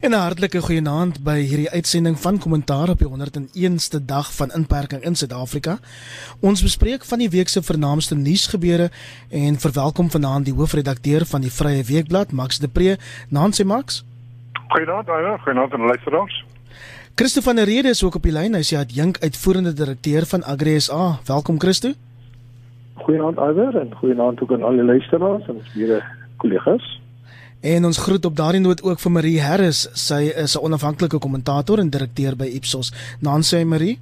En 'n hartlike goeienaand by hierdie uitsending van Kommentaar op die 101ste dag van inperking in Suid-Afrika. Ons bespreek van die week se vernaamste nuusgebeure en verwelkom vanaand die hoofredakteur van die Vrye Weekblad, Max de Pre. Nancy Max. Goeienaand, ja, goeienaand aan luisteraars. Christo van der Rede is ook op die lyn. Hy is die adjunk uitvoerende direkteur van Agri SA. Welkom Christo. Goeienaand Iwer en goeienaand ook aan al die luisteraars en ons mede kollegas. En ons groet op daardie noot ook vir Marie Harris. Sy is 'n onafhanklike kommentator en direkteur by Ipsos. Nancy Marie.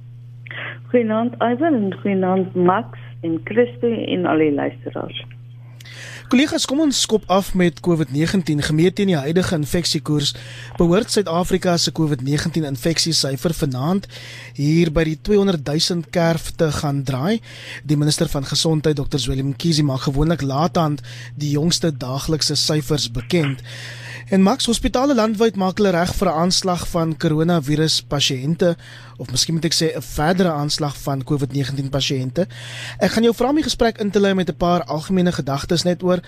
Goeienaand Ivan en goeienaand Max en Christo en al die luisteraars. Kollegas, kom ons skop af met COVID-19. Gemeet teen die huidige infeksiekoers, behoort Suid-Afrika se COVID-19 infeksiesyfer vanaand hier by die 200 000 kerf te gaan draai. Die minister van Gesondheid, Dr. Willem Mkhize, maak gewoonlik laat aan die jongste daaglikse syfers bekend. En Max Hospitale landwyd maak hulle reg vir 'n aanslag van koronavirus pasiënte of miskien moet ek sê 'n verdere aanslag van COVID-19 pasiënte. Ek gaan jou vra om die gesprek in te lei met 'n paar algemene gedagtes net oor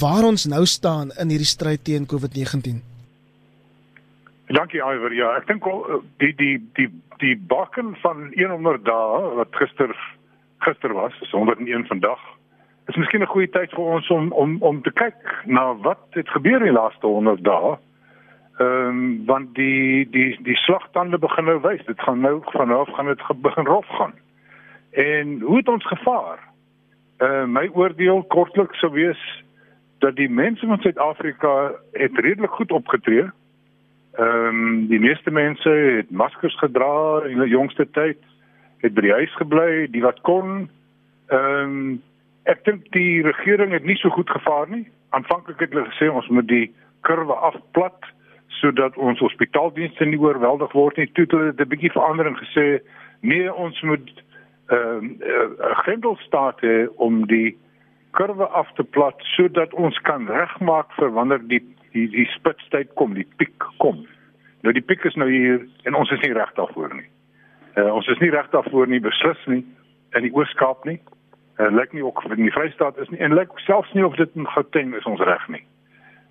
waar ons nou staan in hierdie stryd teen COVID-19. Dankie Iver. Ja, ek dink die die die die bakken van 100 dae wat gister gister was, is 101 vandag is miskien 'n goeie tyd vir ons om om om te kyk na wat het gebeur in die laaste 100 dae. Ehm um, want die die die slagtande begin nou wys. Dit gaan nou vanaf gaan dit begin rof gaan. En hoe het ons gevaar? Uh my oordeel kortliks sou wees dat die mense van Suid-Afrika het redelik goed opgetree. Ehm um, die meeste mense het maskers gedra in die jongste tyd, het by die huis gebly, die wat kon. Ehm um, Ek dink die regering het nie so goed gevaar nie. Aanvanklik het hulle gesê ons moet die kurwe afplat sodat ons hospitaaldienste nie oorweldig word nie. Toe hulle 'n bietjie verandering gesê, nee, ons moet ehm uh, 'n uh, grendelstaat hê om die kurwe af te plat sodat ons kan regmaak vir wanneer die die die spitstyd kom, die piek kom. Nou die piek is nou hier en ons is nie reg daarvoor nie. Uh, ons is nie reg daarvoor nie beslis nie in die Oos-Kaap nie. En uh, lyk nie ook in die Vrystaat is nie en lyk selfs nie of dit in Gauteng is ons reg nie.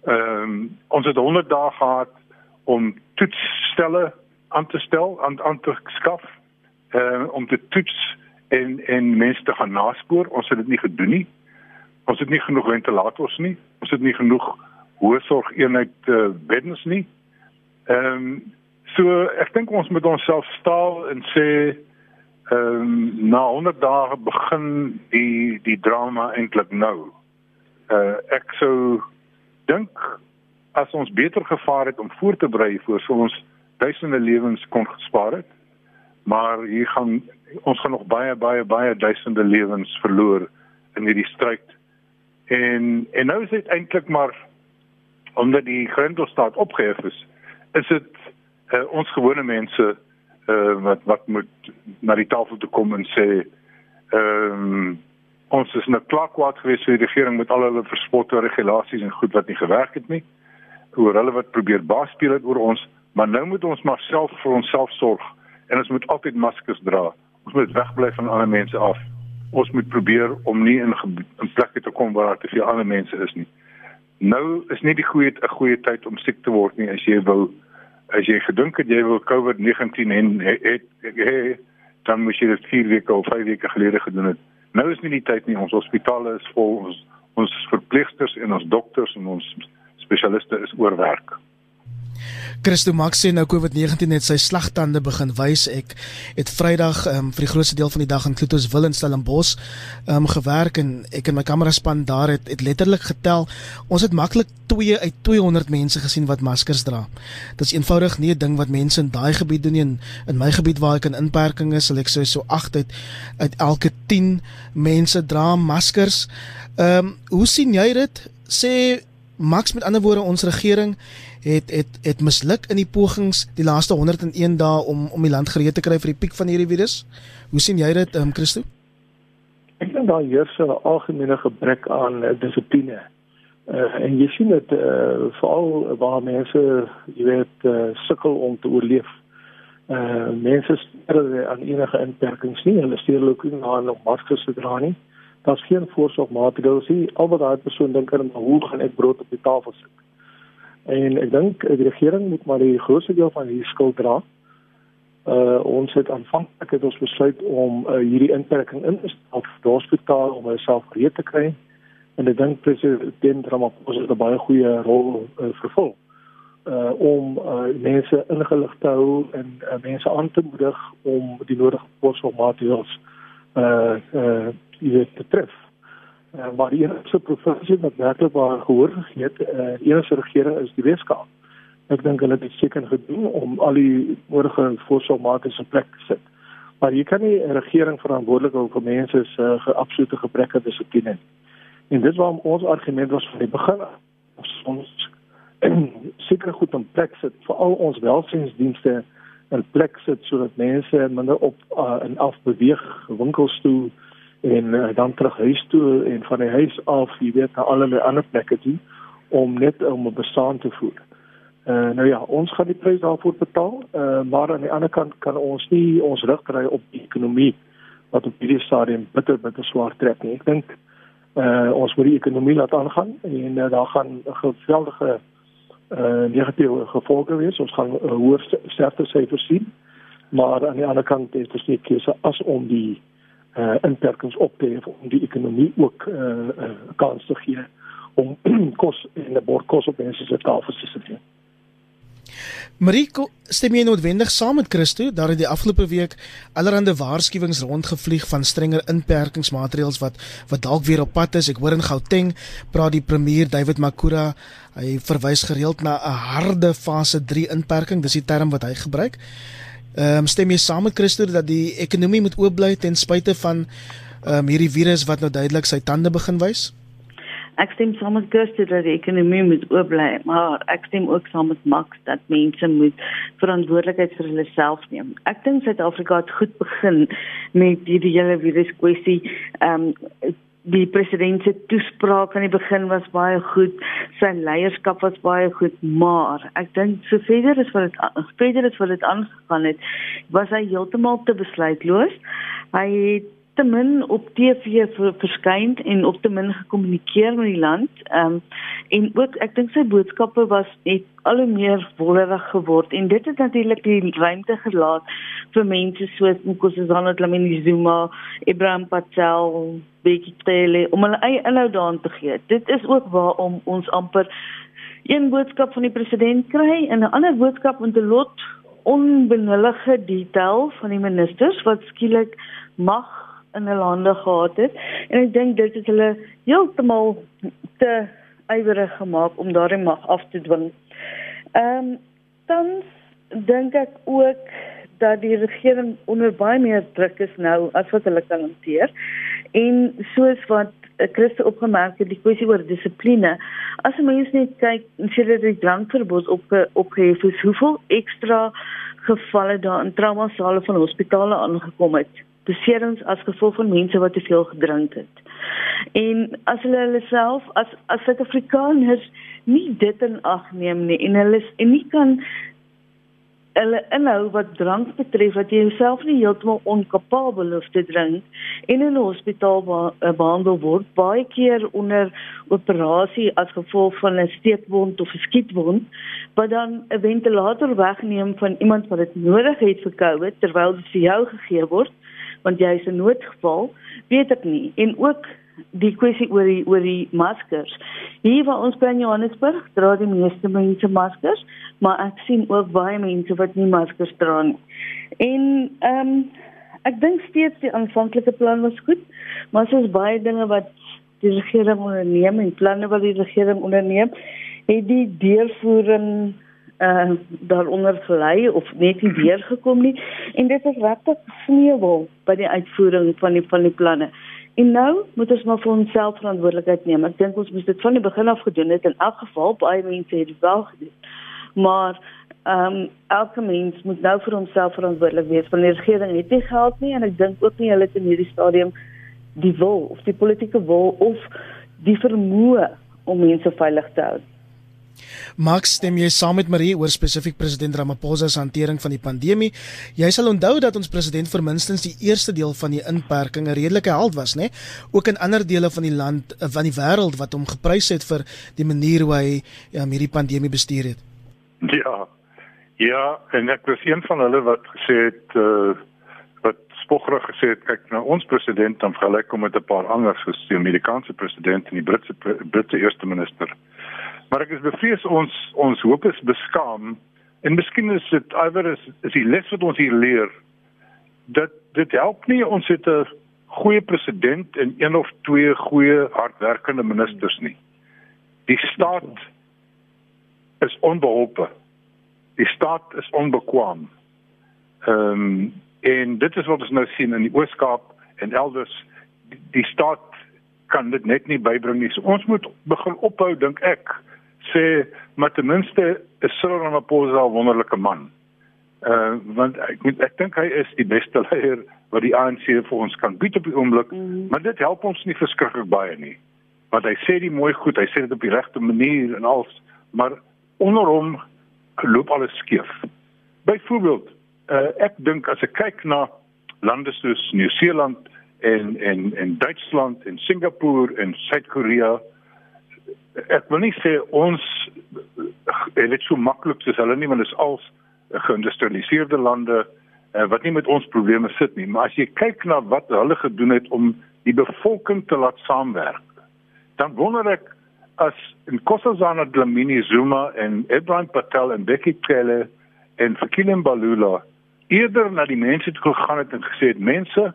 Ehm um, ons het 100 dae gehad om toetsstelle aan te stel aan aan te skaf uh, om te toets en en mense te gaan naspoor. Ons het dit nie gedoen nie. Ons het nie genoeg ventilators nie. Ons het nie genoeg hoërsorg eenheid uh, beddens nie. Ehm um, so ek dink ons moet onsself staal en sê Ehm um, na 100 dae begin die die drama eintlik nou. Uh ek sou dink as ons beter gevaar het om voor te berei voor so ons duisende lewens kon gespaar het. Maar hier gaan ons gaan nog baie baie baie duisende lewens verloor in hierdie stryd. En en nou is dit eintlik maar omdat die grendelstaat opgehef is, is dit uh, ons gewone mense uh, wat wat moet na die tafel toe kom en sê ehm um, ons is nou klaar kwaad geweest vir die regering met al hulle verspotte regulasies en goed wat nie gewerk het nie oor hulle wat probeer baas speel het oor ons maar nou moet ons maar self vir onsself sorg en ons moet altyd maskers dra. Ons moet wegbly van ander mense af. Ons moet probeer om nie in 'n plek te kom waar daar te veel ander mense is nie. Nou is nie die goeie 'n goeie tyd om siek te word nie as jy wil as jy gedink het jy wil COVID-19 en het, het, het dan moes jy dit 4 weke of 5 weke gelede gedoen het. Nou is nie die tyd nie. Ons hospitale is vol. Ons ons verpleegsters en ons dokters en ons spesialiste is oorwerk. Christo Max sê nou COVID-19 het sy slagtande begin wys. Ek het Vrydag um, vir die grootste deel van die dag in Klotos wil in Stellenbosch um, gewerk en ek en my kameraspan daar het, het letterlik getel. Ons het maklik 2 uit 200 mense gesien wat maskers dra. Dit is eenvoudig nie 'n ding wat mense in daai gebied doen nie. In my gebied waar ek in inperking is, sal ek sê so 8 uit uit elke 10 mense dra maskers. Ehm um, hoe sien jy dit? Sê Max met ander woorde ons regering het het het misluk in die pogings die laaste 101 dae om om die land gereed te kry vir die piek van hierdie virus. Hoe sien jy dit, ehm um, Christo? Ek dink daar heers 'n algemene gebrek aan uh, dissipline. Uh, en jy sien dit uh, veral waar mense, jy weet, uh, sukkel om te oorleef. Uh mense steur aan enige inperkings nie. Hulle steur ook nie aan om maskers te dra nie. Daar's geen voorsorgmaatreëls nie. Al wat daai persoon dink aan hoe gaan ek brood op die tafel sit En ek dink die regering moet maar die grootste deel van hierdie skuld dra. Uh ons het aanvanklik het ons besluit om uh, hierdie inperking in te stel vir die hospitaal om homself gereed te kry. En ek dink president Ramaphosa het 'n baie goeie rol uh, vervul uh om uh, mense ingelig te hou en uh, mense aan te moedig om die nodige voorsorgmaatreëls uh uh te tref. Uh, maar die enigste provinsie wat werklik waar gehoor gegee het, uh, die enigste regering is die Weskaap. Ek dink hulle het seker gedoen om al die nodige voorsorgmaatreëls in plek te sit. Maar jy kan nie 'n regering verantwoordelik hou vir mense se uh, absolute gebrek aan dissipline. En dit was ons argument was van die begin af. Ons seker goed in plek sit vir al ons welsynsdienste in plek sit sodat mense minder op uh, en af beweeg winkels toe en uh, dan terug huis toe en van die huis af jy weet na allerlei ander plekke toe om net om 'n bestaan te voer. Uh, nou ja, ons gaan die prys daarvoor betaal, uh, maar aan die ander kant kan ons nie ons rug draai op die ekonomie wat op hierdie stadium bitter bitter swaar trek nie. Ek dink uh, ons moet die ekonomie laat aangaan en uh, daar gaan 'n geweldige uh, negatiewe gevolge wees. Ons gaan uh, hoër sterfte syfers sien. Maar aan die ander kant is dit nie keuse as om die uh, inperkings op te hef om die ekonomie ook 'n uh, uh, kans te gee om kos in 'n bord kos op mense se tafels te sit. Mariko, stem jy noodwendig saam met Christo dat dit die afgelope week allerhande waarskuwings rondgevlieg van strenger inperkingsmaatreëls wat wat dalk weer op pad is. Ek hoor in Gauteng praat die premier David Makura, hy verwys gereeld na 'n harde fase 3 inperking, dis die term wat hy gebruik. Ehm um, stem jy saam met Christo dat die ekonomie moet oop bly ten spyte van ehm um, hierdie virus wat nou duidelik sy tande begin wys? Ek stem saam met Kirsten dat die ekonomie moet oop bly, maar ek stem ook saam met Max dat mense moet verantwoordelikheid vir hulle self neem. Ek dink Suid-Afrika het goed begin met hierdie hele virus kwessie. Ehm um, die president se toespraak aan die begin was baie goed, sy leierskap was baie goed, maar ek dink so verder as wat dit verder as wat dit aangegaan het, was hy heeltemal te besluitloos. Hy het te min op TV verskyn en op te min gekommunikeer met die land. Ehm um, en ook ek dink sy boodskappe was net al hoe meer wollerig geword en dit het natuurlik die ruimte gelaat vir mense soos Nkosazana Dlamini Zuma, Ibrahim Patel, Bekkie Cele om hulle eie inhoud daan te gee. Dit is ook waarom ons amper een boodskap van die president kry en 'n ander boodskap met 'n lot onbenullige detail van die ministers wat skielik mag in hulle hande gehad het en ek dink dit het hulle heeltemal te ywerig gemaak om daardie mag af te dwing. Ehm um, dan dink ek ook dat die regering onder baie meer druk is nou as wat hulle kan hanteer. En soos wat Christe opgemerk het, die kwessie oor dissipline. As mens net kyk, sien jy dat die drankverbod op opgehef is, hoeveel ekstra gevalle daar in traumasale van hospitale aangekom het beserings as gevolg van mense wat te veel gedrink het. En as hulle hulle self as as Suid-Afrikaners nie dit in ag neem nie en hulle en nie kan hulle inhou wat drank betref wat jy jouself nie heeltemal onkapabel hoef te drink en in 'n hospitaal eh, behandel word baie keer onder operasie as gevolg van 'n steekwond of 'n skietwond wat dan 'n ventilator wegneem van iemand wat dit nodig het vir COVID terwyl dit vir jou gegee word want jy is 'n noodgeval, weet ek nie. En ook die kwessie oor die oor die maskers. Hier waar ons by Johannesburg dra die meeste mense maskers, maar ek sien ook baie mense wat nie maskers dra nie. En ehm um, ek dink steeds die aanvanklike plan was goed, maar soos baie dinge wat die regering onderneem en planne wat die regering onderneem, het die deurvoering uh daaronder gelei of net nie weer gekom nie en dit is regtig sneeuwel by die uitvoering van die van die planne. En nou moet ons maar vir onsself verantwoordelikheid neem. Ek dink ons moet dit van die begin af gedoen het in elk geval baie mense het wel gedoen. Maar ehm um, elke mens moet nou vir homself verantwoordelik wees. Van die regering het nie geld nie en ek dink ook nie hulle het in hierdie stadium die wil of die politieke wil of die vermoë om mense veilig te hou. Max, stem jy saam met Marie oor spesifiek president Ramaphosa se hantering van die pandemie? Jy sal onthou dat ons president vir minstens die eerste deel van die inperking 'n redelike held was, né? Ook in ander dele van die land eh, van die wêreld wat hom geprys het vir die manier hoe hy ja, hierdie pandemie bestuur het. Ja. Ja, en ek was een van hulle wat gesê het uh wat spoggerig gesê het kyk na ons president dan vergelyk hom met 'n paar ander soos die Amerikaanse president en die Britse Britse eerste minister. Maar ek is bevrees ons ons hoop is beskaam en miskien is dit iwer is, is die les wat ons hier leer dat dit help nie ons het 'n goeie president en een of twee goeie hardwerkende ministers nie. Die staat is onbeholpe. Die staat is onbekwaam. Ehm um, en dit is wat ons nou sien in die Oos-Kaap en elders die, die staat kan dit net nie bybring nie. So ons moet begin ophou dink ek sê maar ten minste is Cyril Ramaphosa 'n wonderlike man. Uh want ek moet ek dink hy is die beste leier wat die ANC vir ons kan bied op die oomblik, mm -hmm. maar dit help ons nie verskriklik baie nie. Want hy sê dit mooi goed, hy sê dit op die regte manier en al, maar onder hom loop alles skeef. Byvoorbeeld, uh ek dink as ek kyk na lande soos Nieu-Seeland en en en Duitsland en Singapore en Suid-Korea ek wil nie sê ons het dit so maklik soos hulle nie want dit is als geïndustrialiseerde lande uh, wat nie met ons probleme sit nie. Maar as jy kyk na wat hulle gedoen het om die bevolking te laat saamwerk dan wonder ek as in Kossazana Dlamini Zuma en Ibrahim Patel en Becky Cele en Fikile Mbalula eerder na die mense toe gegaan het en gesê het mense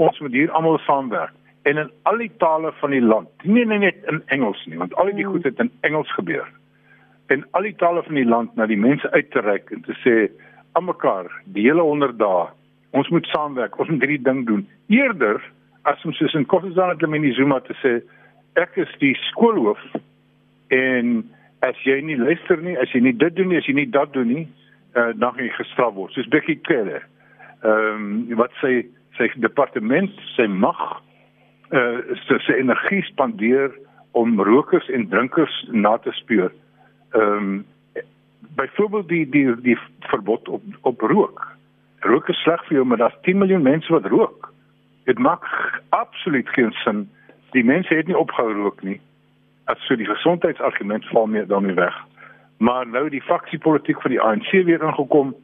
ons moet hier almal saamwerk en in al die tale van die land. Nie net in Engels nie, want al die hmm. goed het in Engels gebeur. En al die tale van die land na die mense uit te reik en te sê aan mekaar die hele 100 dae, ons moet saamwerk, ons moet hierdie ding doen. Eerder as ons soos in Koffesana te Minizuma te sê ek is die skoolhoof en as jy nie luister nie, as jy nie dit doen nie, as jy nie dat doen nie, uh, dan gaan jy gestraf word. Soos Becky Keller. Ehm um, wat sê sy departement, sy mag uh sy energie spandeer om rokers en drinkers na te speur. Ehm um, byvoorbeeld die die die verbod op op rook. Rook is sleg vir jou, maar daar's 10 miljoen mense wat rook. Dit maak absoluut geen sin. Die mense het nie opgehou rook nie. As so die gesondheidsargument val meer dan nie weg. Maar nou die faksiepolitiek van die ANC weer ingekom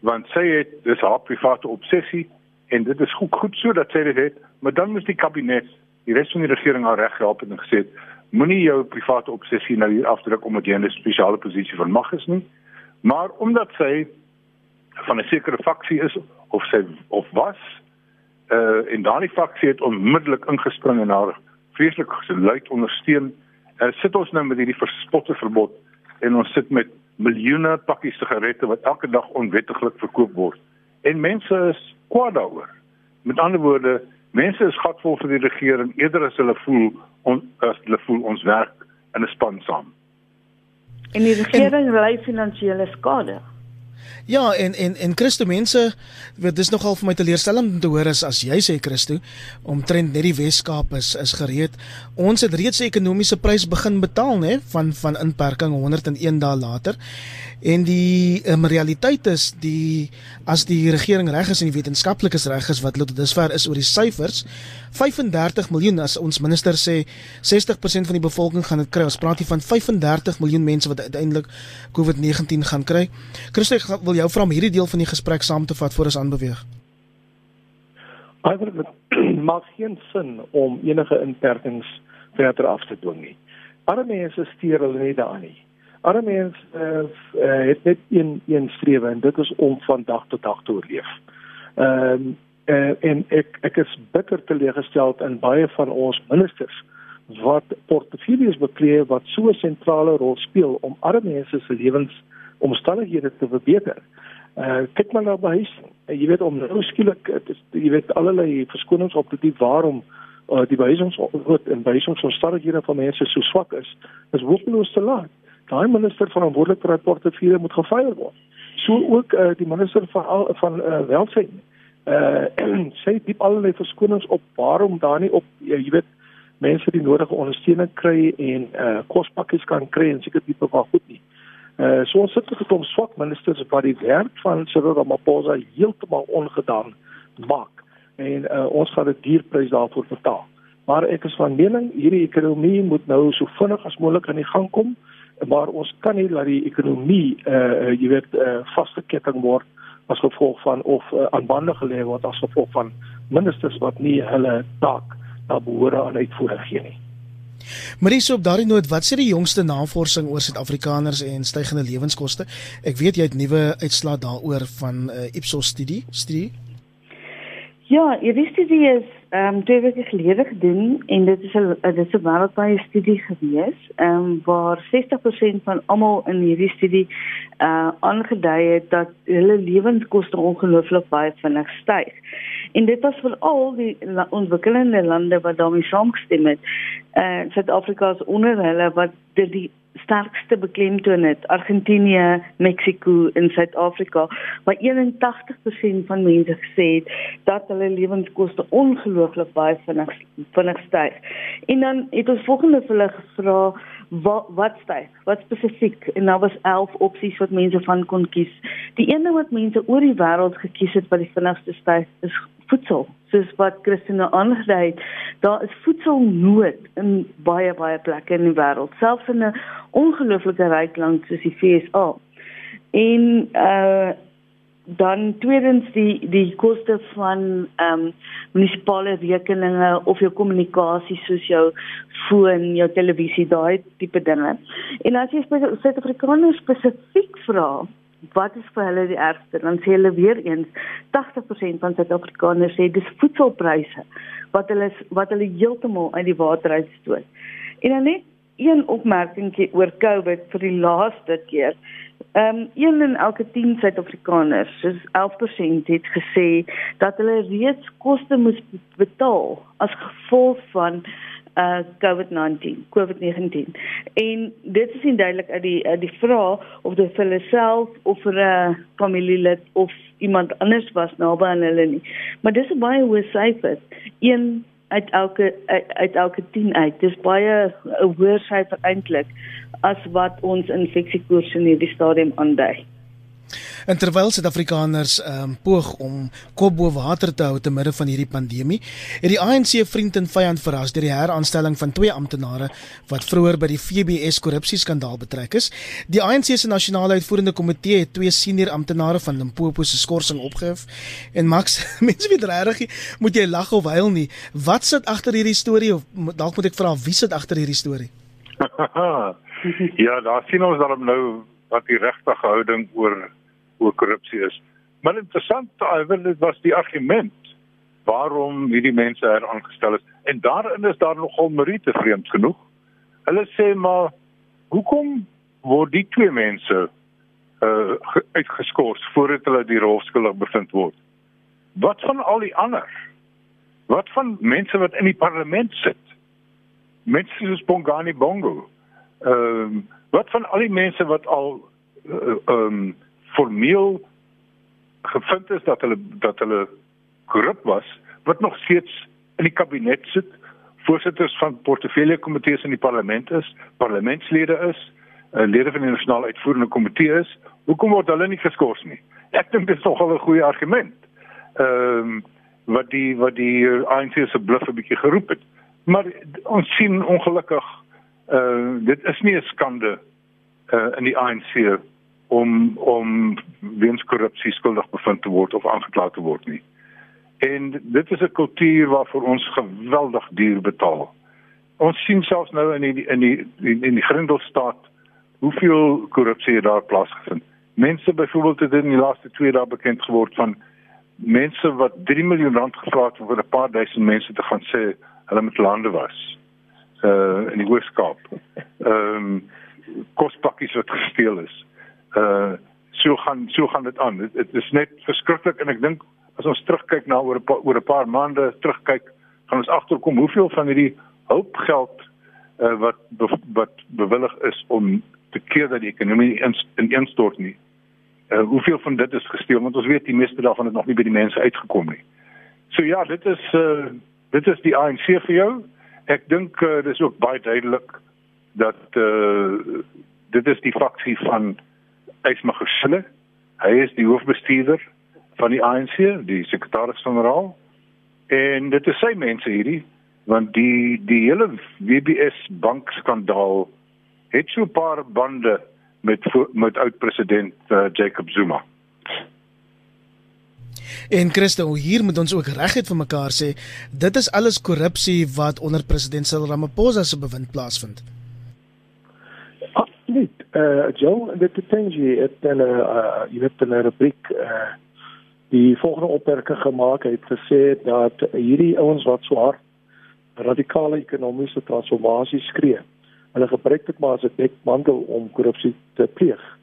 want sy het dis haar private obsessie en dit is goed goed so dat sy dit het maar dan moet die kabinet die res van die regering al reg gehelp en gesê moenie jou private obsessie nou hier afdruk omdat jy in 'n spesiale posisie van mag is nie. Maar omdat sy van 'n sekere faksie is of sy of was uh in daardie faksie het onmiddellik ingespring en haar vreeslik geluid ondersteun uh, sit ons nou met hierdie verspotte verbod en ons sit met miljoene pakkies sigarette wat elke dag onwettiglik verkoop word en mense is kwaad daaroor met ander woorde mense is gatvol vir die regering eerder as hulle voel on, as hulle voel ons werk in 'n span saam. En die regering ly finansiële skade. Ja, en en en Christo mense, dit is nogal vir my teleurstellend om te hoor as as jy sê Christo, omtrent net die Weskaap is is gereed. Ons het reeds 'n ekonomiese prys begin betaal, nê, van van inperking 101 dae later. En die um, realiteit is die as die regering reg is en die wetenskaplikes reg is wat hulle tot dusver is oor die syfers, 35 miljoen as ons minister sê 60% van die bevolking gaan dit kry. Ons praat hier van 35 miljoen mense wat uiteindelik COVID-19 gaan kry. Christo, ek wil jou vra om hierdie deel van die gesprek saam te vat voor ons aanbeweeg. Dit maak geen sin om enige inperkings verder af te dwing nie. Arme mense steur hulle nie daaraan nie. Arme mense uh, uh, het net een een strewe en dit is om van dag tot dag te oorleef. Ehm uh, uh, en ek ek is bitter teleeggestel in baie van ons ministers wat portefeuilles bekleë wat so 'n sentrale rol speel om arme mense se lewens omstandighede te verbeter. Uh kyk maar na behuising. Uh, jy weet om nou skielik jy weet allerlei verskonings op te diep waarom uh die behuisingswet en behuisingsomstandighede van mense so swak is, is hopeloos te laat. Daai minister verantwoordelik vir rapportefeuille moet gefeier word. So ook uh die minister van van uh welsyn. Uh sê diep allerlei verskonings op waarom daar nie op uh, jy weet mense die nodige ondersteuning kry en uh kospakkies kan kry en seker tipe van goed nie. Uh so ons sit met 'n swak ministers wat die werk van Cyril Ramaphosa heeltemal ongedaan maak en uh ons gaan 'n duurprys daarvoor betaal. Maar ek is van mening hierdie ekonomie moet nou so vinnig as moontlik aan die gang kom, maar ons kan nie laat die ekonomie uh jy weet uh vasgeketting word as gevolg van of uh, aan bande gelê word as gevolg van ministers wat nie hulle taak na behoore aan uitvoering gee nie. Marie, op daardie noot, wat sê die jongste navorsing oor Suid-Afrikaners en stygende lewenskoste? Ek weet jy het nuwe uitslae daaroor van 'n uh, Ipsos studie, studie. Ja, hierdie studie is ehm um, twee weke gelede gedoen en dit is 'n dit is 'n wêreldwye studie gewees, ehm um, waar 60% van almal in hierdie studie uh aangedui het dat hulle lewenskoste ongelooflik baie vinnig styg. En dit was veral die ontwikkelende lande wat daarmee saamgestem het. Uh Suid-Afrika is onder hulle wat dit die sterkste beklemtoon het Argentinië, Mexiko en Suid-Afrika waar 81% van mense gesê het dat hulle lewenskoste ongelooflik baie vinnig vinnig styg. En dan het ons volgende vir hulle gevra wat wat styg? Wat spesifiek? En daar was 11 opsies wat mense van kon kies. Die een ding wat mense oor die wêreld gekies het wat die vinnigste styg is voedsel. Soos wat Christine aangedui het, daar is voedselnood in baie baie plekke in die wêreld, selfs in 'n ongelooflike ryk land soos die VSA. En uh dan tweedens die die koste van ehm um, munisipale rekeninge of jou kommunikasie soos jou foon, jou televisie, daai tipe dinge. En as jy Suid-Afrikaners spesifiek vra wat is vir hulle die ergste, dan sê hulle weer eens 80% van Suid-Afrikaners sê dis voedselpryse wat hulle wat hulle heeltemal uit die water uitstoot. En dan net een opmerkingie oor COVID vir die laaste keer. Ehm um, een in elke 10 Suid-Afrikaners, soos 11% het gesê dat hulle reeds koste moes betaal as gevolg van uh COVID-19, COVID-19. En dit is duidelik uit die uit die vraag of dit vir hulle self of vir 'n familielid of iemand anders was naby aan hulle nie. Maar dis 'n baie hoë syfer. Een uit elke uit, uit elke 10 uit. Dis baie 'n hoër syfer eintlik as wat ons infeksiekoers in hierdie stadium aandui. En terwyl Suid-Afrikaners um, poog om kop bo water te hou te midde van hierdie pandemie, het die ANC vriend en vyand verras deur die heraanstelling van twee amptenare wat vroeër by die FBS korrupsieskandaal betrek is. Die ANC se nasionale uitvoerende komitee het twee senior amptenare van Limpopo se skorsing opgehef. En Max, mense weet regtig, moet jy lag of huil nie. Wat sit agter hierdie storie of dalk moet ek vra wie sit agter hierdie storie? ja, daar sien ons dan nou wat die regte houding oor oor korrupsie is. Maar interessant, Iwer, dit was die argument waarom hierdie mense hier aangestel is en daarin is daar nogal Marite vreemd genoeg. Hulle sê maar hoekom word die twee mense uh uitgeskort voordat hulle die rolskuldig bevind word? Wat van al die ander? Wat van mense wat in die parlement sit? Mense soos Bongani Bongo. Ehm uh, wat van al die mense wat al ehm uh, um, formeel gevind is dat hulle dat hulle korrup was wat nog steeds in die kabinet sit voorsitters van portefeulje komitees in die parlement is parlementslede is uh, lede van die nasionale uitvoerende komitee is hoekom word hulle nie geskort nie? Ek dink dit is nogal 'n goeie argument ehm um, wat die wat die ANC se bluf 'n bietjie geroep het. Maar ons sien ongelukkig uh, dit is nie 'n skande uh, in die ANC om om weens korrupsie skuldig bevind te word of aangekla te word nie. En dit is 'n kultuur waarvoor ons geweldig duur betaal. Ons sien selfs nou in die in die in die Grendelstaat hoeveel korrupsie daar plaasgevind. Mense byvoorbeeld het in die laaste 2 dae bekend geword van mense wat 3 miljoen rand gevra het vir 'n paar duisend mense te gaan sê hulle met lande was. Uh in die Weskaap. Ehm um, kospakkies wat gesteel is uh so gaan so gaan dit aan. Dit, dit is net verskriklik en ek dink as ons terugkyk na oor 'n paar oor 'n paar maande terugkyk, gaan ons agterkom hoeveel van hierdie hulpgeld uh wat wat bewillig is om te keer dat die ekonomie in in instort nie. Uh hoeveel van dit is gesteel want ons weet die meeste daarvan het nog nie by die mense uitgekom nie. So ja, dit is uh dit is die ANC vir jou ek dink uh, dis ook baie duidelik dat uh, dit is die faksie van Ysmagashile. Hy is die hoofbestuurder van die ANC, die sekretaris-generaal. En dit is sy mense hierdie want die die hele WBS bankskandaal het so 'n paar bande met met oud-president uh, Jacob Zuma. En Christo, hier moet ons ook regtig vir mekaar sê, dit is alles korrupsie wat onder president Cyril Ramaphosa se bewind plaasvind. Uh, Joe, dit jy het 'n uh, jy het 'n rubriek uh, die volgende opmerking gemaak het gesê dat hierdie ouens wat so hard radikale ekonomiese transformasie skree, hulle gebruik dit maar as 'n dekmantel om korrupsie te pleeg.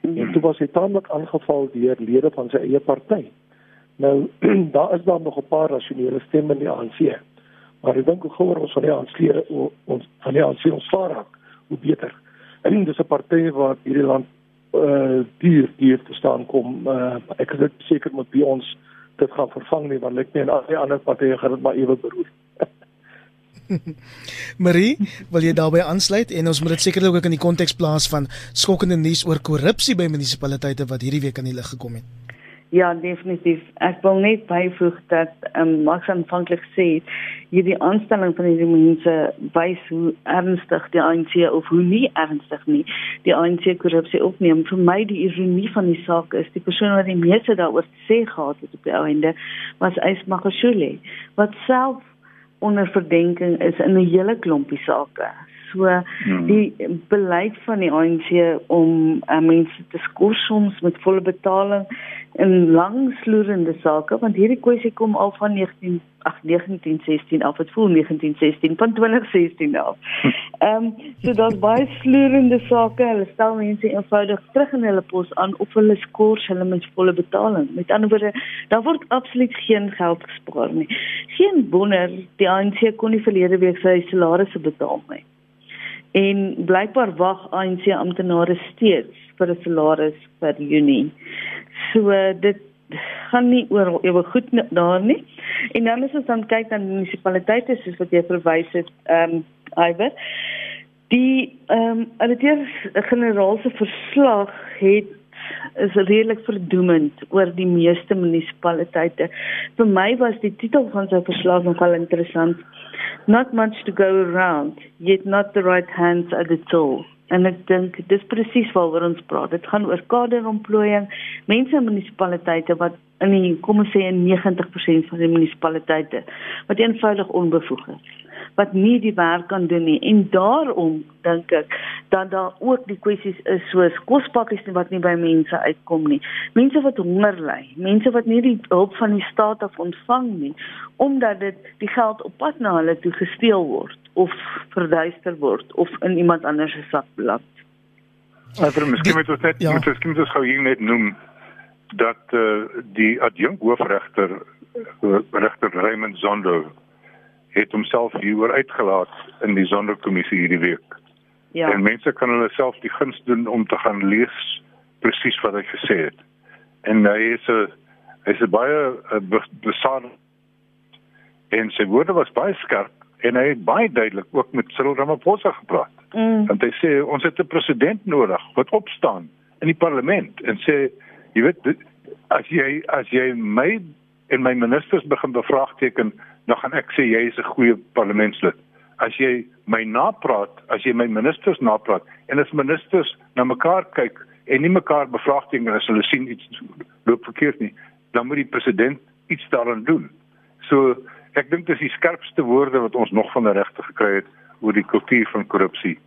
En toe was hy taamlik aangeval deur lede van sy eie party. Nou daar is dan nog 'n paar rasionele stemme in die ANC. Maar ek dink hoe gouer ons van die ANC ons van die ANC ons vaar, hoe beter. En dis 'n party wat hierdie land uh duur duur te staan kom. Uh, ek is seker moet by ons dit gaan vervang nie want ek meen al die ander partye gaan dit maar ewe beroer. Marie, wil jy daarbey aansluit en ons moet dit sekerlik ook in die konteks plaas van skokkende nuus oor korrupsie by munisipaliteite wat hierdie week aan die lig gekom het. Ja, definitief. Ek wil net byvoeg dat um, Max aanvanklik sê hierdie aanstelling van hierdie mense wys hoe ernstig die ANC of hoe nie ernstig nie die ANC korrupsie opneem. Vir my die ironie van die saak is die persoon wat die meeste daaroor sê gehad het op die einde was Ysmagashule wat self onder verdenking is in 'n hele klompie sake. So hmm. die beleid van die ANC om uh, mense te skors soms met volle betaling in langsloerende sake want hierdie kwessie kom al van 19 ag 1916 af het voel 1916 van 2016 af. Ehm um, so daar's baie sloerende sake. Hulle stel mense eenvoudig terug in hulle pos aan of hulle skors hulle met volle betaling. Met ander woorde, daar word absoluut geen geld gespaar nie. Geen wonder die ANC kon nie verlede week sy salarisse betaal nie. En blykbaar wag ANC amptenare steeds vir 'n salaris vir Junie. So dit gaan nie oor ewe goed daar nie. En dan as ons dan kyk na munisipaliteite soos wat jy verwys het, ehm um, Iwer. Die ehm um, hulle generaal se verslag het is redelik verdoemend oor die meeste munisipaliteite. Vir my was die titel van sy verslag nogal interessant. Not much to go around, yet not the right hands at the till. En ek dink dis presies waaroor ons praat. Dit gaan oor kaderontplooiing, mense in munisipaliteite wat in die kom ons sê 90% van die munisipaliteite wat eenvoudig onbevoeg is wat nie die werk kan doen nie en daarom dink ek dat daar ook die kwessies is soos kospakkies wat nie by mense uitkom nie. Mense wat honger ly, mense wat nie die hulp van die staat af ontvang nie omdat dit die geld op pad na hulle toe gesteel word of verduister word of in iemand anders se sak beland. Maar miskien moet ons net ja. moet ons kimse gou hier net noem dat uh, die adjunk hoofregter uh, regter Raymond Zondo het homself hieroor uitgelaat in die sonderkommissie hierdie week. Ja. En mense kan hulle self die guns doen om te gaan lees presies wat hy gesê het. En hy is 'n hy is baie besaad en sy woorde was baie skerp en hy het baie duidelik ook met Cyril Ramaphosa gepraat. Mm. Want hy sê ons het 'n president nodig wat opstaan in die parlement en sê jy weet as jy as jy my en my ministers begin bevraagteken dan gaan ek sê jy is 'n goeie parlementslid. As jy my napraat, as jy my ministers napraat en as ministers na mekaar kyk en nie mekaar bevraagteken as hulle sien iets loop verkeerd nie, dan moet die president iets daaraan doen. So ek dink dis die skerpste woorde wat ons nog van die regte gekry het oor die kultuur van korrupsie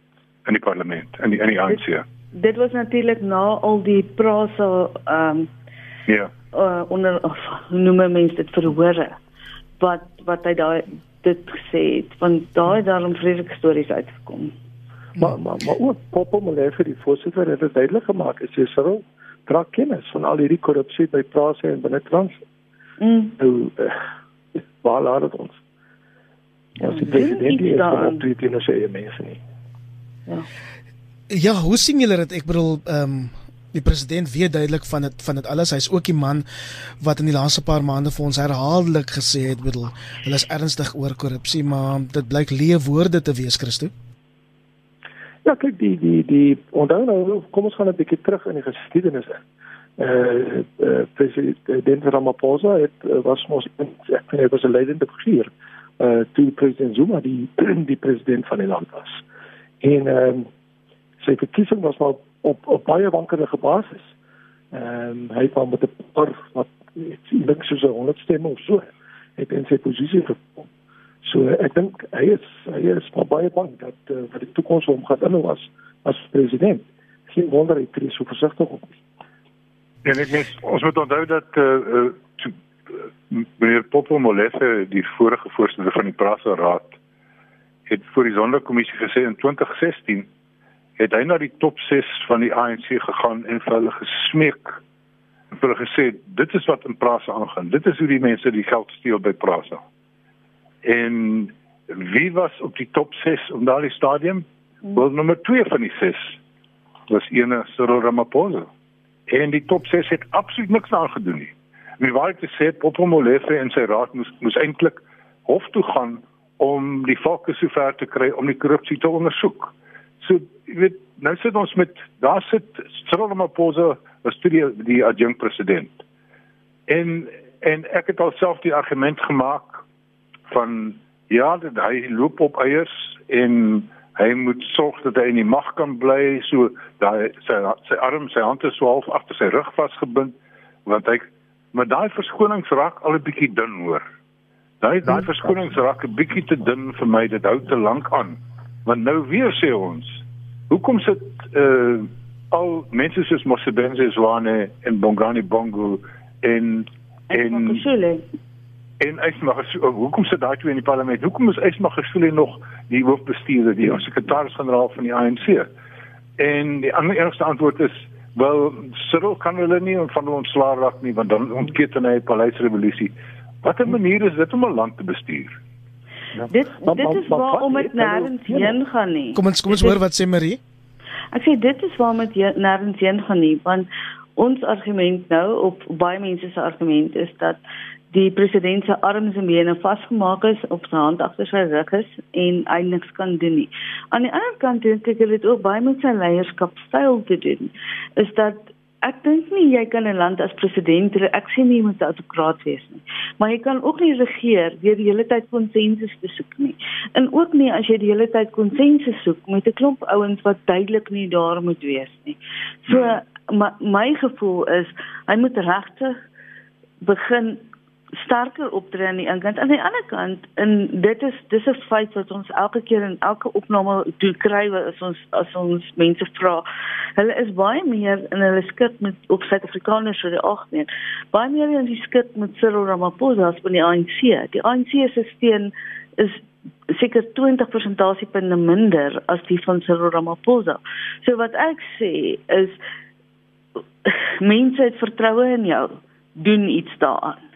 in die parlement en in die, in die ANC. Dit, dit was natuurlik na al die prase ehm um, ja. Uh, onder noem mense dit verhore wat wat hy daai dit gesê het want daai daarom vreeslike stories uitgekom. Maar maar maar ook Popo Molefe die voorsitter het dit duidelik gemaak is jy sou dra kennis van al hierdie korrupsie by Prase en binne Trans. Mm. Nou uh, waar laat dit ons? Ja, die president is op die teen sy mense nie. Ja. Ja, hoe sien julle dit? Ek bedoel ehm um, Die president weet duidelik van dit van dit alles. Hy's ook die man wat in die laaste paar maande vir ons herhaaldelik gesê het, bedoel, hulle is ernstig oor korrupsie, maar dit blyk leë woorde te wees, Christo. Ja, kyk die die die onthou nou, kom ons gaan 'n bietjie terug in die geskiedenis in. Eh uh, uh, president Ramaphosa het uh, was mos ek vind hy was 'n leidende figuur eh uh, toe president Zuma die die president van die land was. En ehm um, sy verkiesing was maar op op baie wankelende basis. Ehm um, hy het met 'n paar wat ek dink so 100 stemme of so het in sy posisie gekom. So ek dink hy is hy is baie bang dat uh, dat die toekoms hom gaan inhou as as president. Geen wonder hy tree so versigtig op. En ek mens ons moet onthou dat eh uh, uh, meneer Popo Molefe die vorige voorsitter van die Prasa Raad het vir die Sonderkommissie gesê in 2016 het hy na die top 6 van die ANC gegaan en vir hulle gesmeek en vir hulle gesê dit is wat in Prasa aangaan. Dit is hoe die mense die geld steel by Prasa. En wie was op die top 6 om daardie stadium? Hmm. Wel nommer 2 van die 6 was ene Cyril Ramaphosa. En die top 6 het absoluut niks aangedoen nie. Wie wou dit sê Popo Molefe en sy raad moes moes eintlik hof toe gaan om die fokus sover te kry om die korrupsie te ondersoek. So jy weet nou sit ons met daar sit Cyril Ramaphosa as die die adjunkt president. En en ek het alself die argument gemaak van ja, dat hy loop op eiers en hy moet sorg dat hy in die mag kan bly so daai sy sy arm sy hande so half agter sy rug vasgebind want hy maar daai verskonings raak al 'n bietjie dun hoor. Daai daai verskonings raak 'n bietjie te dun vir my dit hou te lank aan. Want nou weer sê ons, hoekom sit uh al mense soos Mosebenzi Zwane en Bongani Bongo en en en Ysmag hoekom sit daai twee in die parlement? Hoekom is Ysmag gesule nog die hoofbestuurder, die sekretaris-generaal van die ANC? En die ander enigste antwoord is wel Cyril kan hulle nie van ons slaag raak nie want dan ontketen hy 'n paleisrevolusie. Watter manier is dit om 'n land te bestuur? Ja. Dit dit is waarom dit nêrens heen gaan nie. Kom ons kom ons hoor wat sê Marie. Ek sê dit is waarom dit nêrens heen gaan nie, want ons argument nou op baie mense se argument is dat die president se arms en bene vasgemaak is op sy hand agter sy rug is en hy niks kan doen nie. Aan die ander kant dink ek dit ook baie met sy leierskap styl te doen. Is dat ek dink nie jy kan 'n land as president ek sê nie jy moet 'n autokraat wees nie. Maar jy kan ook nie regeer deur die hele tyd konsensus te soek nie. En ook nie as jy die hele tyd konsensus soek met 'n klomp ouens wat duidelik nie daar moet wees nie. So my, my gevoel is hy moet regtig begin sterker optree aan die een kant. Aan die ander kant en dit is dis 'n feit wat ons elke keer in elke opname toe kry as ons as ons mense vra hulle is baie meer in hulle skik met op Suid-Afrikaners vir die algemeen baie meer in die skik met Cyril Ramaphosa as met die ANC die ANC se steun is seker 20 persentasiepunte minder as die van Cyril Ramaphosa. So wat ek sê is mense het vertroue in jou doen iets daaraan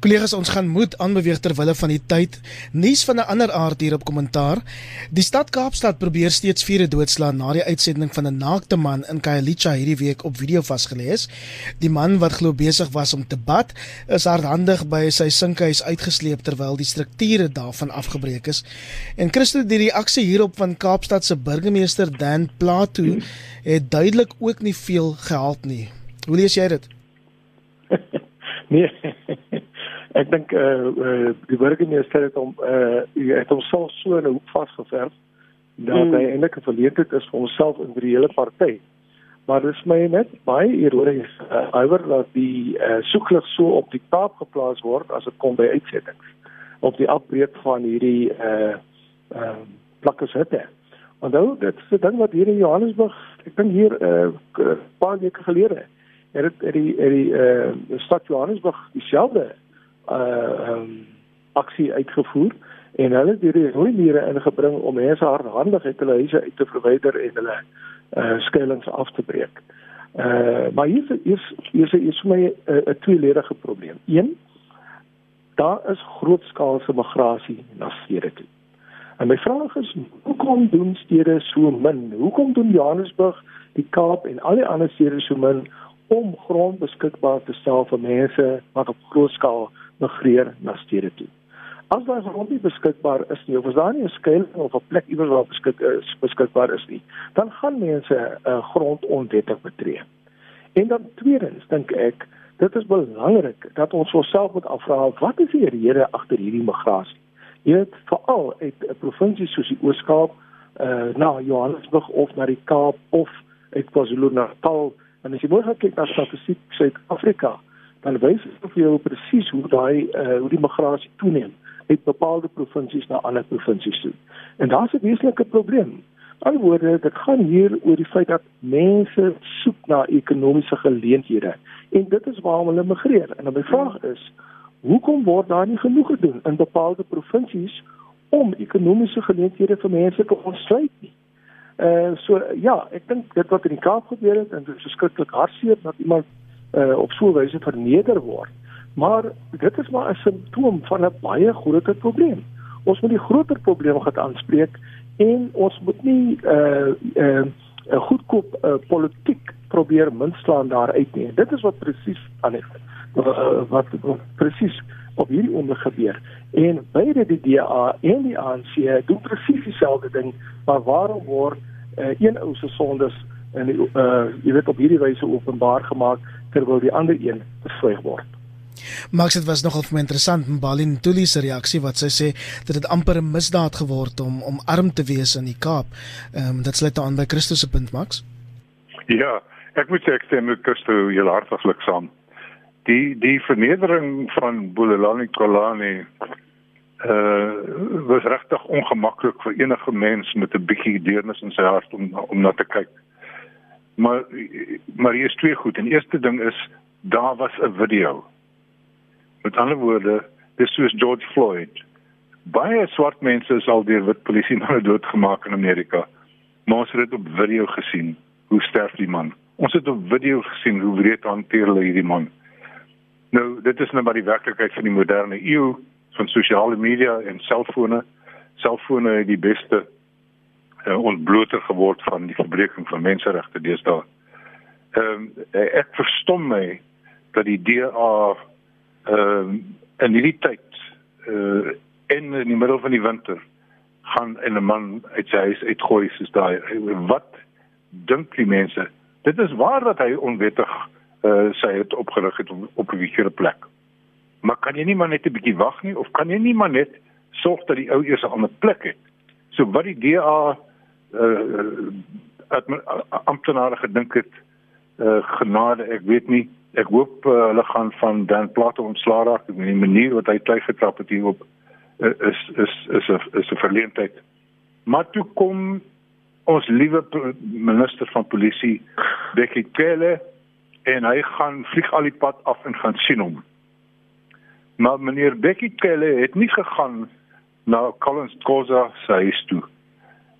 Kollegas, ons gaan moed aanbeweeg ter wille van die tyd. Nuus van 'n ander aard hier op kommentaar. Die stad Kaapstad probeer steeds vure doodslaan na die uitsending van 'n naakte man in Khayelitsha hierdie week op video vasgelê is. Die man wat glo besig was om te bad, is hardhandig by sy sinkhuis uitgesleep terwyl die strukture daarvan afgebreek is. En Christo die reaksie hierop van Kaapstad se burgemeester Dan Plato het duidelik ook nie veel gehelp nie. Hoe lees jy dit? nee. Ek dink eh uh, uh, die burgemeester het hom eh uh, het homself so in 'n hoek vasgeverf dat hmm. hy eintlik 'n verleentheid is vir homself in die hele party. Maar dis my net baie ironies uh, iwer dat die uh, soeklig so op die taap geplaas word as dit kom by uitsettings op die afbreek van hierdie eh uh, ehm uh, plakkeshutte. Onthou dit is 'n ding wat hier in Johannesburg, ek dink hier 'n uh, paar weke gelede het dit die die eh uh, stad Johannesburg dieselfde uh um, aksie uitgevoer en hulle het hierdie rooi mure ingebring om mense hardhandig uit hulle huise uit te verwyder en hulle uh skuilings af te breek. Uh maar hier is hier is is vir my 'n uh, tweeledige probleem. Een daar is grootskaalse migrasie na stede toe. En my vraag is hoekom doen stede so min? Hoekom doen Johannesburg die Kaap en al die ander stede so min om grond beskikbaar te stel vir mense wat op groot skaal migreer na stede toe. As daar grond nie beskikbaar is nie of as daar nie 'n skuilings of 'n plek iewers waar beskik is beskikbaar is nie, dan gaan mense uh, grond onwettig betree. En dan tweedens dink ek, dit is belangrik dat ons onsself moet afvra wat is die rede agter hierdie migrasie? Jy weet veral uit 'n provinsie soos die Oos-Kaap, uh, na Johannesburg of na die Kaap of uit KwaZulu-Natal, en as jy mooi kyk na statistiek Suid-Afrika, dan wys dit vir jou presies hoe daai uh, hoe die migrasie toeneem uit bepaalde provinsies na ander provinsies toe. En daar's 'n wesenlike probleem. Alhoewel dit gaan hier oor die feit dat mense soek na ekonomiese geleenthede en dit is waarom hulle migreer. En my vraag is, hoekom word daar nie genoeg gedoen in bepaalde provinsies om ekonomiese geleenthede vir mense te ontsluit nie? Uh so ja, ek dink dit wat in die Kaap gebeur het dit is verskriklik hartseer dat iemand uh op so 'n wyse verneder word. Maar dit is maar 'n simptoom van 'n baie groter probleem. Ons moet die groter probleem gaan aanspreek en ons moet nie uh, 'n uh, 'n goedkoop uh, politiek probeer minslaan daar uit nie. Dit is wat presies aan is. Uh, wat, wat presies op hierdie oomblik gebeur. En beide die DA en die ANC doen presies dieselfde ding, maar waarom word uh, een ou se sondes en uh, jy weet op hierdie wyse openbaar gemaak terwyl die ander een verswyg word? Max dit was nogal vir my interessant Mbalin Tuli se reaksie wat sy sê dat dit amper 'n misdaad geword om om arm te wees in die Kaap. Ehm um, dit sluit aan by Christus se punt Max. Ja, ek moet sê ek stem met Christus heel hartlik saam. Die die vernedering van Bulelani Kolani uh was regtig ongemaklik vir enige mens met 'n bietjie deernis in sy hart om om na te kyk. Maar maar hier is twee goed. En eerste ding is daar was 'n video Met ander woorde, dis soos George Floyd. Baie swart mense is al deur wit polisie manne doodgemaak in Amerika. Maar ons het dit op video gesien. Hoe sterf die man? Ons het op video gesien hoe wreed hanteer hulle hierdie man. Nou, dit is nou maar die werklikheid van die moderne eeu van sosiale media en selfone. Selfone het die beste uh, ontbloter geword van die verbreeking van menseregte deesdae. Ehm um, ek verstom my dat die DA ehm uh, in hierdie tyd uh in in die middel van die winter gaan en 'n man uit sy huis uitgooi soos daai wat dink die mense dit is waar dat hy onwettig uh sy het opgerig het op, op 'n verkeerde plek maar kan jy nie maar net 'n bietjie wag nie of kan jy nie maar net sorg dat die ou eers 'n ander plek het so wat die DA uh amptenare gedink het uh genade ek weet nie ek hoop uh, hulle gaan van Dan Plato ontslaa raak. Die manier wat hy tyd getrap het hierop uh, is is is 'n is 'n verleentheid. Maar toe kom ons liewe minister van polisie, Bekkie Cele, en hy gaan vlieg al die pad af en gaan sien hom. Maar meneer Bekkie Cele het nie gegaan na Collins Khoza se huis toe.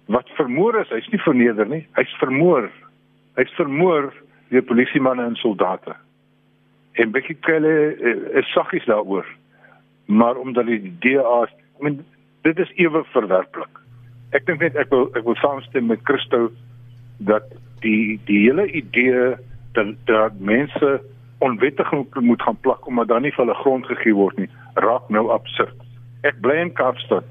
Wat vermoor is, hy's nie verneder nie. Hy's vermoor. Hy's vermoor deur polisiemanne en soldate en bietjie kelle eh, is saggies daaroor. Maar omdat die DA, ek meen dit is ewe verwerplik. Ek dink net ek wil ek wil saamstem met Christo dat die die hele idee dat dat mense onwettig moet gaan plak omdat daar nie vir hulle grond gegee word nie, raak nou absurd. Ek bly in Kaapstad.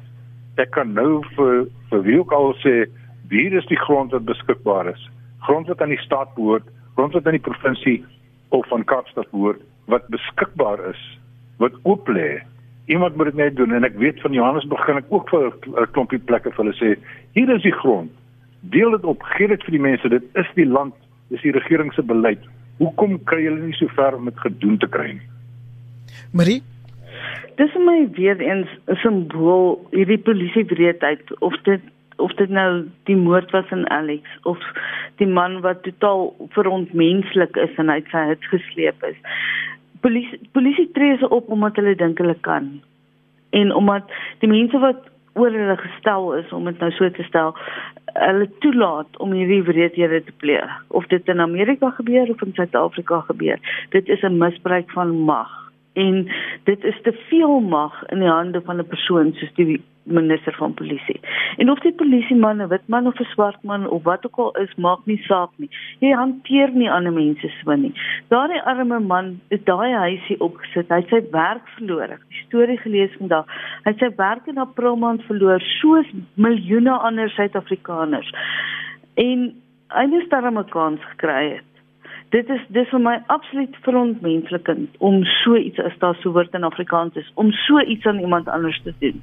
Ek kan nou vir vir wie ook al sê wie is die grond wat beskikbaar is. Grond wat aan die staat behoort, grond wat aan die provinsie of van Kaapstad behoort wat beskikbaar is wat oop lê. Iemand moet dit net doen en ek weet van Johannesburg begin ek ook vir 'n klompie plekke vir hulle sê hier is die grond. Deel dit op, gee dit vir die mense. Dit is die land, dis die regering se beleid. Hoekom kry julle nie so ver om dit gedoen te kry nie? Marie Dis my weer eens 'n simbool hierdie polisie breedheid of dit of dit nou die moord was in Alex of die man wat totaal verontmenslik is en uit sy huis gesleep is. Polisie polisie tree se op omdat hulle dink hulle kan. En omdat die mense wat oor hulle gestel is om dit nou so te stel, hulle toelaat om hierdie wreedhede te pleeg. Of dit in Amerika gebeur of in Suid-Afrika gebeur, dit is 'n misbruik van mag en dit is te veel mag in die hande van 'n persoon soos die minister van polisie. En of die polisieman 'n wit man of 'n swart man of wat ook al is, maak nie saak nie. Jy hanteer nie ander mense so nie. Daardie arme man het daai huisie opgesit. Hy het sy werk verloor. Ek het storie gelees vandag. Hy het sy werk in April maand verloor, soos miljoene ander Suid-Afrikaners. En hy het daarmee kans gekry het dit is dis vir my absoluut verontmenslikend om so iets as daar so woord in Afrikaans is om so iets aan iemand anders te doen.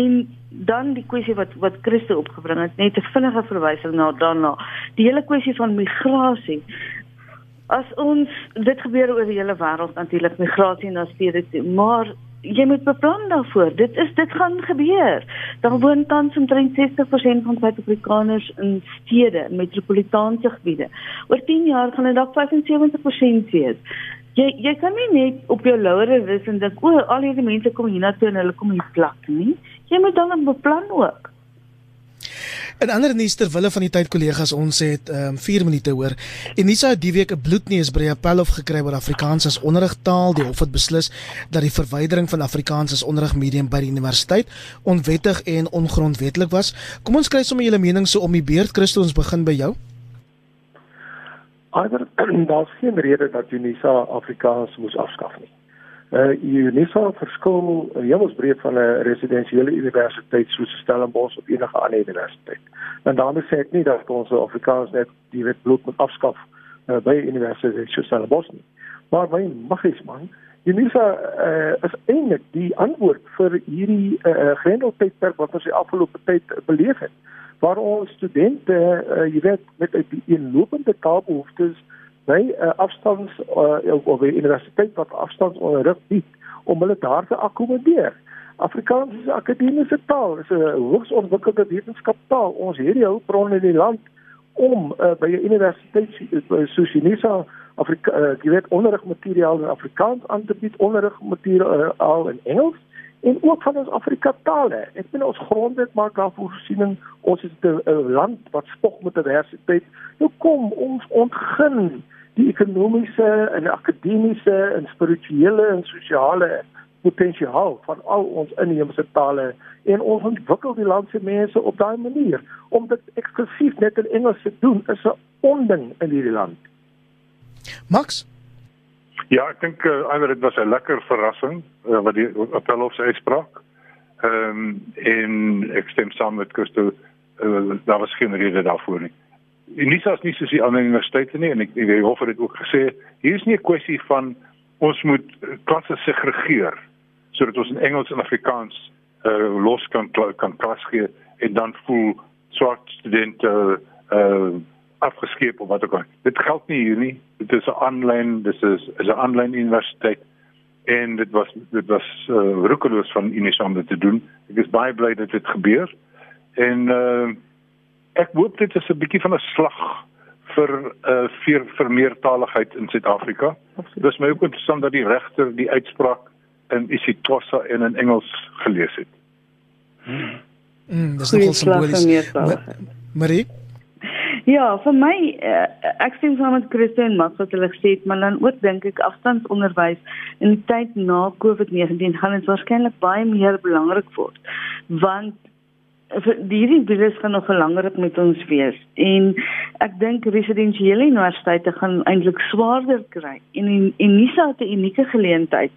En dan die kwessie wat wat Christo opgebring het, net 'n vinnige verwysing na daarna. Die hele kwessie van migrasie. As ons dit gebeur oor die hele wêreld natuurlik migrasie na stede toe, maar jy moet beplan daarvoor. Dit is dit gaan gebeur. Daar woon tans omtrent 60% van Suid-Afrikaners in stede, in metropolitaanse gebiede. Oor 10 jaar gaan dit dalk 75% wees. Jy jy kan nie net op jou laure rus en dink o, al hierdie mense kom hiernatoe en hulle kom hier plak nie. Jy moet dan beplan ook. In ander nuus ter wille van die tyd kollegas ons het um, ehm, 4 minute hoor. Unisa het die week 'n bloedneus by Appel of gekry oor Afrikaans as onderrigtaal. Die hof het beslis dat die verwydering van Afrikaans as onderrigmedium by die universiteit onwettig en ongrondwetlik was. Kom ons kry sommer julle mening so om die beurt Christo ons begin by jou. Alhoewel daar's geen rede dat Unisa Afrikaans moes afskaf nie uh UNISA verskil uh, hemelsbreed van 'n residensiële universiteit soos Stellenbosch of enige ander universiteit. En daarmee sê ek nie dat ons Afrikaans net die wet bloed moet afskaf uh, by universiteite soos Stellenbosch nie. Maar my magies man, UNISA uh, is eintlik die antwoord vir hierdie uh, grendeltydperk wat ons die afgelope tyd beleef het waar ons studente uh, jy weet met 'n inlopende taalbehoeftes by 'n uh, afstands uh, of 'n universiteit wat afstandsonderrig bied om hulle daar te akkommodeer. Afrikaans is 'n akademiese taal, is 'n hoogs ontwikkelde wetenskaptaal. Ons het die hulpbronne in die land om uh, by 'n universiteit soos Unisa Afrika uh, jy weet onderrigmateriaal in Afrikaans aan te bied, onderrigmateriaal in Engels en ook van ons Afrika tale. Ek bedoel ons grondwet maak daar voorsiening. Ons is 'n land wat spog met diversiteit. Nou kom ons ontgin die ekonomiese en akademiese en spirituele en sosiale potensiaal van al ons inheemse tale en ons ontwikkel die land se mense op daai manier om dit eksklusief net in Engels te doen is 'n onding in hierdie land. Max Ja, ek dink uh, eintlik dit was 'n lekker verrassing uh, wat die appelhof se uitspraak. Ehm um, en ek stem saam met Christo, uh, daar was geen rede daarvoor nie. Unisa is nie soos die ander universiteite nie en ek die hof het dit ook gesê, hier is nie 'n kwessie van ons moet eh, klasse segregeer sodat ons in Engels en Afrikaans uh, los kan kan klas gee en dan voel swart studente uh, afgeskeep of wat ook al. Dit geld nie hier nie. Dit is 'n aanlyn, dis is is 'n aanlyn universiteit en dit was dit was uh, roekeloos van Unisa om dit te doen. Ek is baie bly dat dit gebeur. En uh, ek hoop dit is 'n bietjie van 'n slag vir uh vir vir meertaligheid in Suid-Afrika. Dis my ook interessant dat die regter die uitspraak in isiXhosa en in Engels gelees het. Mm, dis nogal simbolies. Marie Ja, vir my uh, ek sien saam met Christine Max wat hulle gesê het, maar dan ook dink ek afstandsonderwys in die tyd na COVID-19 gaan dit waarskynlik baie meer belangrik word. Want hierdie virus gaan nog langer met ons wees en ek dink residensiële universiteite gaan eintlik swaarder kry en en, en NISA het 'n unieke geleentheid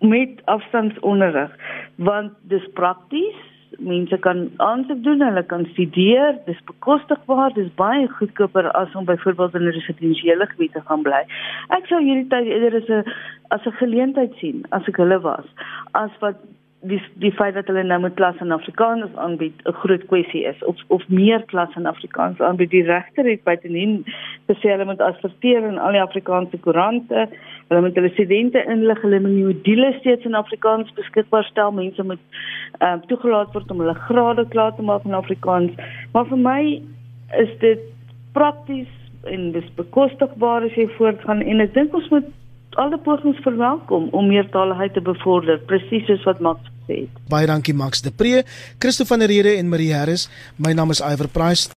met afstandsonderrig want dis prakties mense kan aansoek doen hulle kan studeer dis bekostigbaar dis baie goedkoper as om byvoorbeeld in 'n residensiële gebied te gaan bly. Ek sou hierdie tyd eerder as 'n as 'n geleentheid sien as ek hulle was as wat die die feit dat hulle nou met klas in Afrikaans aanbied 'n groot kwessie is. Of of meer klas in Afrikaans aanbied. Die regter het buitenien gesê hulle moet adverteer in al die Afrikaanse koerante. Hulle moet hulle studente inlig. Hulle moet modules steeds in Afrikaans beskikbaar stel. Mense moet ehm uh, toegelaat word om hulle grade klaar te maak in Afrikaans. Maar vir my is dit prakties en dis bekostigbaar as jy voortgaan. En ek dink ons moet alle pogings verwelkom om meertaligheid te bevorder presies soos wat Max het. Baie dankie Max de Pre, Christo van der Rede en Marie Harris. My naam is Iver Price.